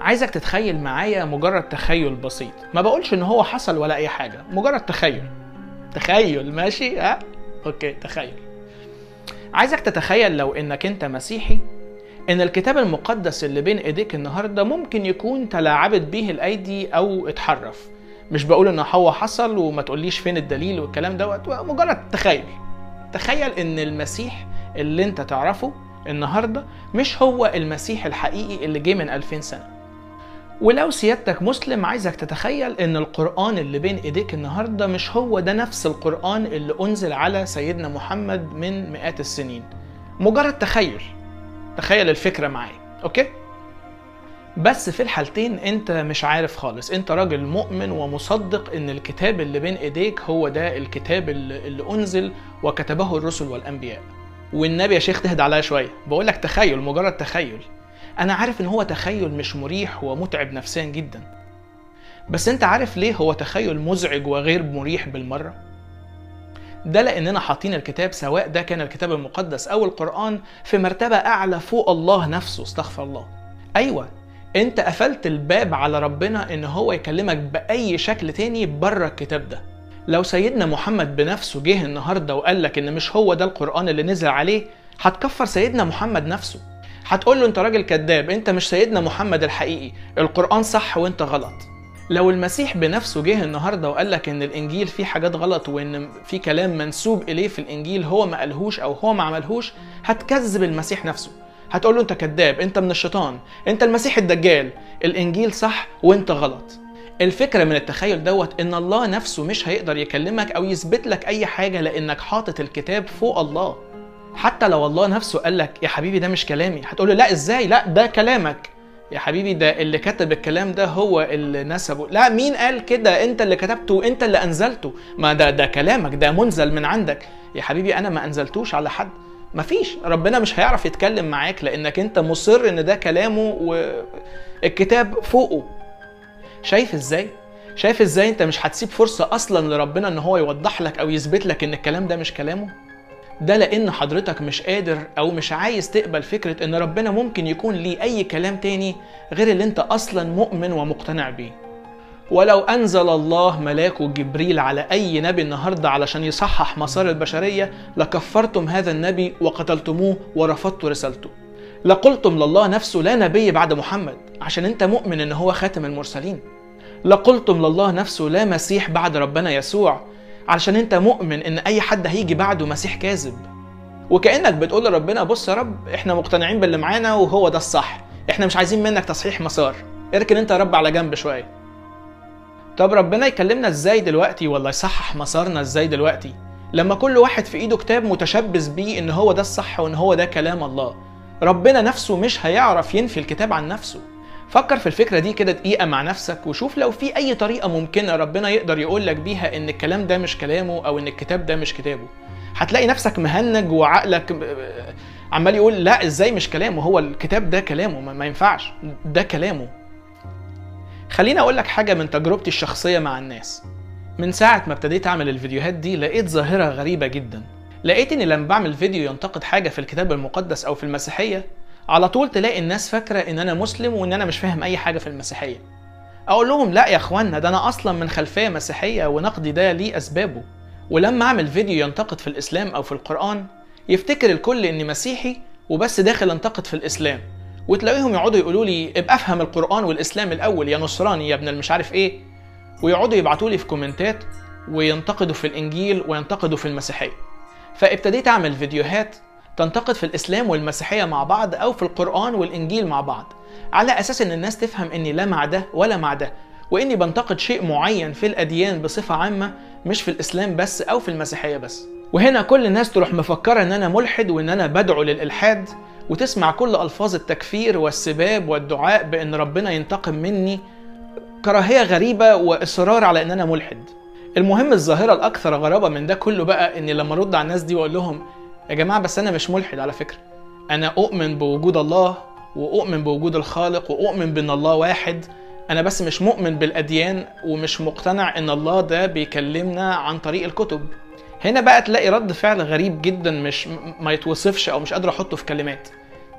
عايزك تتخيل معايا مجرد تخيل بسيط. ما بقولش إن هو حصل ولا أي حاجة مجرد تخيل. تخيل ماشي؟ ها؟ أوكي تخيل. عايزك تتخيل لو إنك أنت مسيحي إن الكتاب المقدس اللي بين إيديك النهارده ممكن يكون تلاعبت به الأيدي أو اتحرف. مش بقول إن هو حصل وما تقوليش فين الدليل والكلام دوت مجرد تخيل. تخيل إن المسيح اللي أنت تعرفه النهارده مش هو المسيح الحقيقي اللي جه من 2000 سنة. ولو سيادتك مسلم عايزك تتخيل إن القرآن اللي بين إيديك النهارده مش هو ده نفس القرآن اللي أنزل على سيدنا محمد من مئات السنين. مجرد تخيل. تخيل الفكرة معايا أوكي؟ بس في الحالتين أنت مش عارف خالص. أنت راجل مؤمن ومصدق إن الكتاب اللي بين إيديك هو ده الكتاب اللي, أنزل وكتبه الرسل والأنبياء. والنبي يا شيخ تهدى عليا شوية. بقول لك تخيل مجرد تخيل. أنا عارف إن هو تخيل مش مريح ومتعب نفسيا جدا. بس أنت عارف ليه هو تخيل مزعج وغير مريح بالمرة؟ ده لأننا حاطين الكتاب سواء ده كان الكتاب المقدس أو القرآن في مرتبة أعلى فوق الله نفسه استغفر الله. أيوه أنت قفلت الباب على ربنا إن هو يكلمك بأي شكل تاني بره الكتاب ده. لو سيدنا محمد بنفسه جه النهارده وقال لك إن مش هو ده القرآن اللي نزل عليه هتكفر سيدنا محمد نفسه. هتقول له انت راجل كذاب انت مش سيدنا محمد الحقيقي. القرآن صح وانت غلط. لو المسيح بنفسه جه النهارده وقال لك إن الإنجيل فيه حاجات غلط وإن في كلام منسوب إليه في الإنجيل هو ما قالهوش أو هو ما عملهوش هتكذب المسيح نفسه. هتقول له انت كذاب انت من الشيطان انت المسيح الدجال. الإنجيل صح وانت غلط. الفكرة من التخيل دوت إن الله نفسه مش هيقدر يكلمك أو يثبت لك أي حاجة لأنك حاطط الكتاب فوق الله. حتى لو الله نفسه قال لك يا حبيبي ده مش كلامي هتقول له لا إزاي؟ لا ده كلامك. يا حبيبي ده اللي كتب الكلام ده هو اللي نسبه. لا مين قال كده؟ أنت اللي كتبته أنت اللي أنزلته. ما ده ده كلامك ده منزل من عندك. يا حبيبي أنا ما أنزلتوش على حد. مفيش ربنا مش هيعرف يتكلم معاك لأنك أنت مصر إن ده كلامه والكتاب فوقه. شايف إزاي؟ شايف إزاي أنت مش هتسيب فرصة أصلا لربنا إن هو يوضح لك أو يثبت لك إن الكلام ده مش كلامه؟ ده لأن حضرتك مش قادر أو مش عايز تقبل فكرة إن ربنا ممكن يكون ليه أي كلام تاني غير اللي أنت أصلا مؤمن ومقتنع بيه. ولو أنزل الله ملاكه جبريل على أي نبي النهارده علشان يصحح مسار البشرية لكفرتم هذا النبي وقتلتموه ورفضتوا رسالته. لقلتم لله نفسه لا نبي بعد محمد عشان أنت مؤمن إن هو خاتم المرسلين. لقلتم لله نفسه لا مسيح بعد ربنا يسوع علشان انت مؤمن ان اي حد هيجي بعده مسيح كاذب. وكأنك بتقول لربنا بص يا رب إحنا مقتنعين باللي معانا وهو ده الصح. إحنا مش عايزين منك تصحيح مسار. اركن انت يا رب على جنب شوية. طب ربنا يكلمنا إزاي دلوقتي؟ ولا يصحح مسارنا إزاي دلوقتي؟ لما كل واحد في ايده كتاب متشبث بيه ان هو ده الصح وان هو ده كلام الله ربنا نفسه مش هيعرف ينفي الكتاب عن نفسه. فكر في الفكرة دي كده دقيقة مع نفسك وشوف لو في أي طريقة ممكنة ربنا يقدر يقول لك بيها إن الكلام ده مش كلامه أو إن الكتاب ده مش كتابه. هتلاقي نفسك مهنج وعقلك عمال يقول لا إزاي مش كلامه هو الكتاب ده كلامه ما ينفعش ده كلامه. خليني أقول لك حاجة من تجربتي الشخصية مع الناس. من ساعة ما ابتديت أعمل الفيديوهات دي لقيت ظاهرة غريبة جدا. لقيت إني لما بعمل فيديو ينتقد حاجة في الكتاب المقدس أو في المسيحية على طول تلاقي الناس فاكرة إن أنا مسلم وإن أنا مش فاهم أي حاجة في المسيحية. أقول لهم لا يا أخوانا ده أنا أصلا من خلفية مسيحية ونقدي ده ليه أسبابه. ولما أعمل فيديو ينتقد في الإسلام أو في القرآن يفتكر الكل إني مسيحي وبس داخل انتقد في الإسلام. وتلاقيهم يقعدوا يقولوا لي ابقى أفهم القرآن والإسلام الأول يا نصراني يا ابن المش عارف إيه. ويقعدوا يبعتوا لي في كومنتات وينتقدوا في الإنجيل وينتقدوا في المسيحية. فابتديت أعمل فيديوهات تنتقد في الإسلام والمسيحية مع بعض أو في القرآن والإنجيل مع بعض على أساس إن الناس تفهم إني لا مع ده ولا مع ده وإني بنتقد شيء معين في الأديان بصفة عامة مش في الإسلام بس أو في المسيحية بس. وهنا كل الناس تروح مفكرة إن أنا ملحد وإن أنا بدعو للإلحاد وتسمع كل ألفاظ التكفير والسباب والدعاء بإن ربنا ينتقم مني كراهية غريبة وإصرار على إن أنا ملحد. المهم الظاهرة الأكثر غرابة من ده كله بقى إني لما أرد على الناس دي وأقول لهم يا جماعة بس أنا مش ملحد على فكرة. أنا أؤمن بوجود الله وأؤمن بوجود الخالق وأؤمن بأن الله واحد. أنا بس مش مؤمن بالأديان ومش مقتنع إن الله ده بيكلمنا عن طريق الكتب. هنا بقى تلاقي رد فعل غريب جدا مش ما يتوصفش أو مش قادر أحطه في كلمات.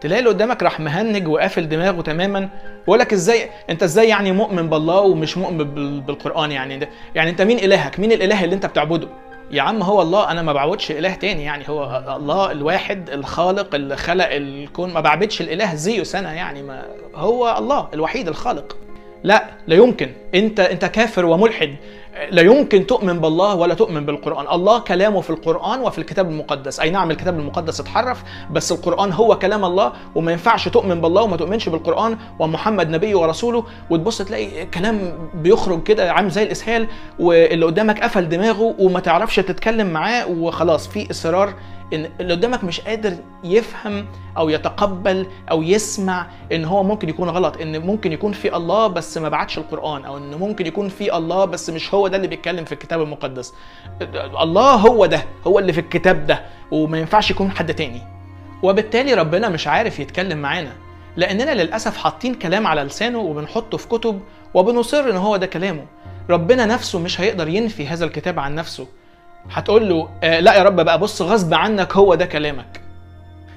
تلاقي اللي قدامك راح مهنج وقافل دماغه تماما ويقول لك إزاي أنت إزاي يعني مؤمن بالله ومش مؤمن بال- بالقرآن يعني ده؟ يعني أنت مين إلهك؟ مين الإله اللي أنت بتعبده؟ يا عم هو الله أنا ما بعبدش إله تاني يعني هو الله الواحد الخالق اللي خلق الكون. ما بعبدش الإله زيوس أنا يعني ما هو الله الوحيد الخالق. لا لا يمكن. أنت أنت كافر وملحد. لا يمكن تؤمن بالله ولا تؤمن بالقرآن. الله كلامه في القرآن وفي الكتاب المقدس. أي نعم الكتاب المقدس اتحرف بس القرآن هو كلام الله وما ينفعش تؤمن بالله وما تؤمنش بالقرآن ومحمد نبيه ورسوله. وتبص تلاقي كلام بيخرج كده عامل زي الإسهال واللي قدامك قفل دماغه وما تعرفش تتكلم معاه وخلاص في إصرار إن اللي قدامك مش قادر يفهم أو يتقبل أو يسمع إن هو ممكن يكون غلط إن ممكن يكون في الله بس ما بعتش القرآن أو إن ممكن يكون في الله بس مش هو ده اللي بيتكلم في الكتاب المقدس. الله هو ده هو اللي في الكتاب ده وما ينفعش يكون حد تاني. وبالتالي ربنا مش عارف يتكلم معانا لأننا للأسف حاطين كلام على لسانه وبنحطه في كتب وبنصر إن هو ده كلامه. ربنا نفسه مش هيقدر ينفي هذا الكتاب عن نفسه. هتقول له آه لا يا رب بقى بص غصب عنك هو ده كلامك.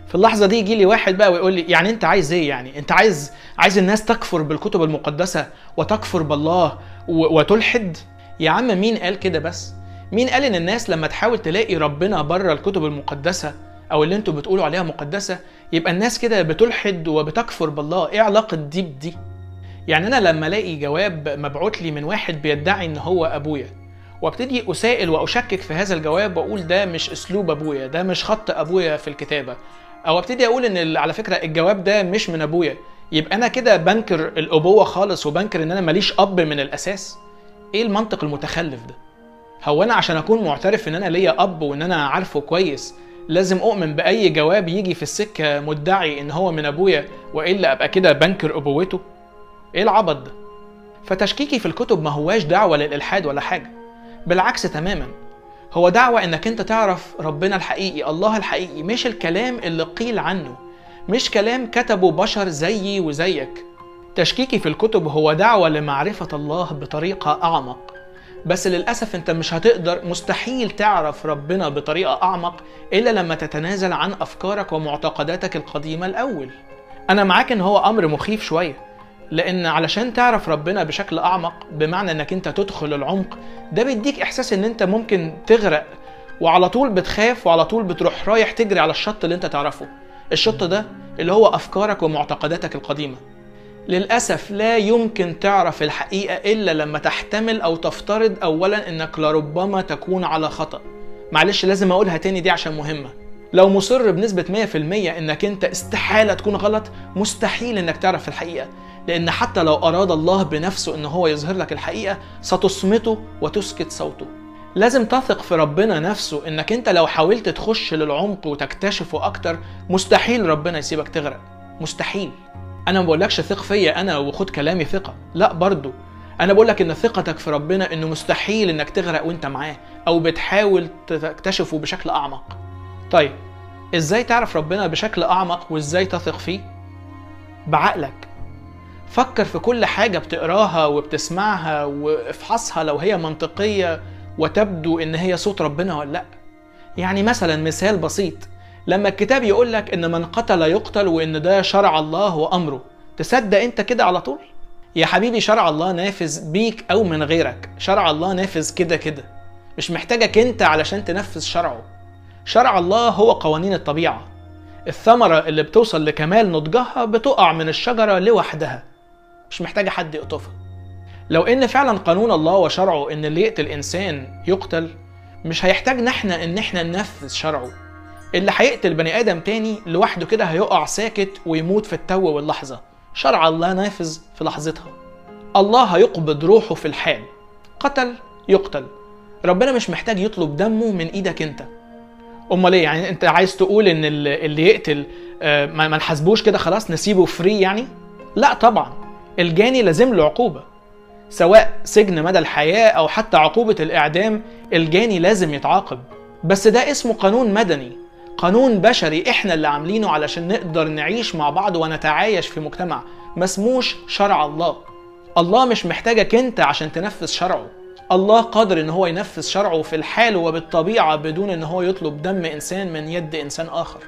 في اللحظة دي يجي لي واحد بقى ويقول لي يعني انت عايز إيه يعني؟ انت عايز عايز الناس تكفر بالكتب المقدسة وتكفر بالله وتلحد؟ يا عم مين قال كده بس؟ مين قال إن الناس لما تحاول تلاقي ربنا بره الكتب المقدسة أو اللي أنتوا بتقولوا عليها مقدسة يبقى الناس كده بتلحد وبتكفر بالله؟ إيه علاقة دي بدي؟ يعني أنا لما ألاقي جواب مبعوت لي من واحد بيدعي إن هو أبويا وابتدي أسائل وأشكك في هذا الجواب وأقول ده مش أسلوب أبويا ده مش خط أبويا في الكتابة. أو أبتدي أقول إن على فكرة الجواب ده مش من أبويا. يبقى أنا كده بنكر الأبوة خالص وبنكر إن أنا ماليش أب من الأساس. إيه المنطق المتخلف ده؟ هو أنا عشان أكون معترف إن أنا ليا أب وإن أنا عارفه كويس لازم أؤمن بأي جواب يجي في السكة مدعي إن هو من أبويا وإلا أبقى كده بنكر أبوته؟ إيه العبط ده؟ فتشكيكي في الكتب ما هواش دعوة للإلحاد ولا حاجة. بالعكس تماما. هو دعوة إنك أنت تعرف ربنا الحقيقي الله الحقيقي مش الكلام اللي قيل عنه مش كلام كتبه بشر زيي وزيك. تشكيكي في الكتب هو دعوة لمعرفة الله بطريقة أعمق. بس للأسف أنت مش هتقدر مستحيل تعرف ربنا بطريقة أعمق إلا لما تتنازل عن أفكارك ومعتقداتك القديمة الأول. أنا معاك إن هو أمر مخيف شوية لأن علشان تعرف ربنا بشكل أعمق بمعنى إنك أنت تدخل العمق ده بيديك إحساس إن أنت ممكن تغرق وعلى طول بتخاف وعلى طول بتروح رايح تجري على الشط اللي أنت تعرفه. الشط ده اللي هو أفكارك ومعتقداتك القديمة. للأسف لا يمكن تعرف الحقيقة إلا لما تحتمل أو تفترض اولا إنك لربما تكون على خطأ. معلش لازم أقولها تاني دي عشان مهمة. لو مصر بنسبة 100% إنك أنت استحالة تكون غلط مستحيل إنك تعرف الحقيقة. لأن حتى لو أراد الله بنفسه إن هو يظهر لك الحقيقة ستصمته وتسكت صوته. لازم تثق في ربنا نفسه إنك أنت لو حاولت تخش للعمق وتكتشفه أكتر مستحيل ربنا يسيبك تغرق. مستحيل. أنا ما بقولكش ثق فيا أنا وخد كلامي ثقة. لا برضو. أنا بقولك إن ثقتك في ربنا إنه مستحيل إنك تغرق وأنت معاه أو بتحاول تكتشفه بشكل أعمق. طيب إزاي تعرف ربنا بشكل أعمق وإزاي تثق فيه؟ بعقلك. فكر في كل حاجة بتقراها وبتسمعها وافحصها لو هي منطقية وتبدو إن هي صوت ربنا ولا لأ. يعني مثلا مثال بسيط لما الكتاب يقول لك إن من قتل يقتل وإن ده شرع الله وأمره تصدق أنت كده على طول؟ يا حبيبي شرع الله نافذ بيك أو من غيرك شرع الله نافذ كده كده. مش محتاجك أنت علشان تنفذ شرعه. شرع الله هو قوانين الطبيعة. الثمرة اللي بتوصل لكمال نضجها بتقع من الشجرة لوحدها. مش محتاجة حد يقطفها. لو إن فعلا قانون الله وشرعه إن اللي يقتل إنسان يقتل مش هيحتاجنا إحنا إن إحنا ننفذ شرعه. اللي هيقتل بني آدم تاني لوحده كده هيقع ساكت ويموت في التو واللحظة. شرع الله نافذ في لحظتها. الله هيقبض روحه في الحال. قتل يقتل. ربنا مش محتاج يطلب دمه من إيدك أنت. أمال إيه؟ يعني أنت عايز تقول إن اللي يقتل ما نحاسبوش كده خلاص نسيبه فري يعني؟ لا طبعا. الجاني لازم له عقوبة. سواء سجن مدى الحياة أو حتى عقوبة الإعدام الجاني لازم يتعاقب. بس ده اسمه قانون مدني. قانون بشري إحنا اللي عاملينه علشان نقدر نعيش مع بعض ونتعايش في مجتمع. ما اسموش شرع الله. الله مش محتاجك أنت عشان تنفذ شرعه. الله قادر إن هو ينفذ شرعه في الحال وبالطبيعة بدون إن هو يطلب دم إنسان من يد إنسان آخر.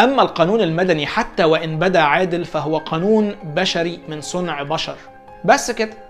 أما القانون المدني حتى وإن بدا عادل فهو قانون بشري من صنع بشر. بس كده.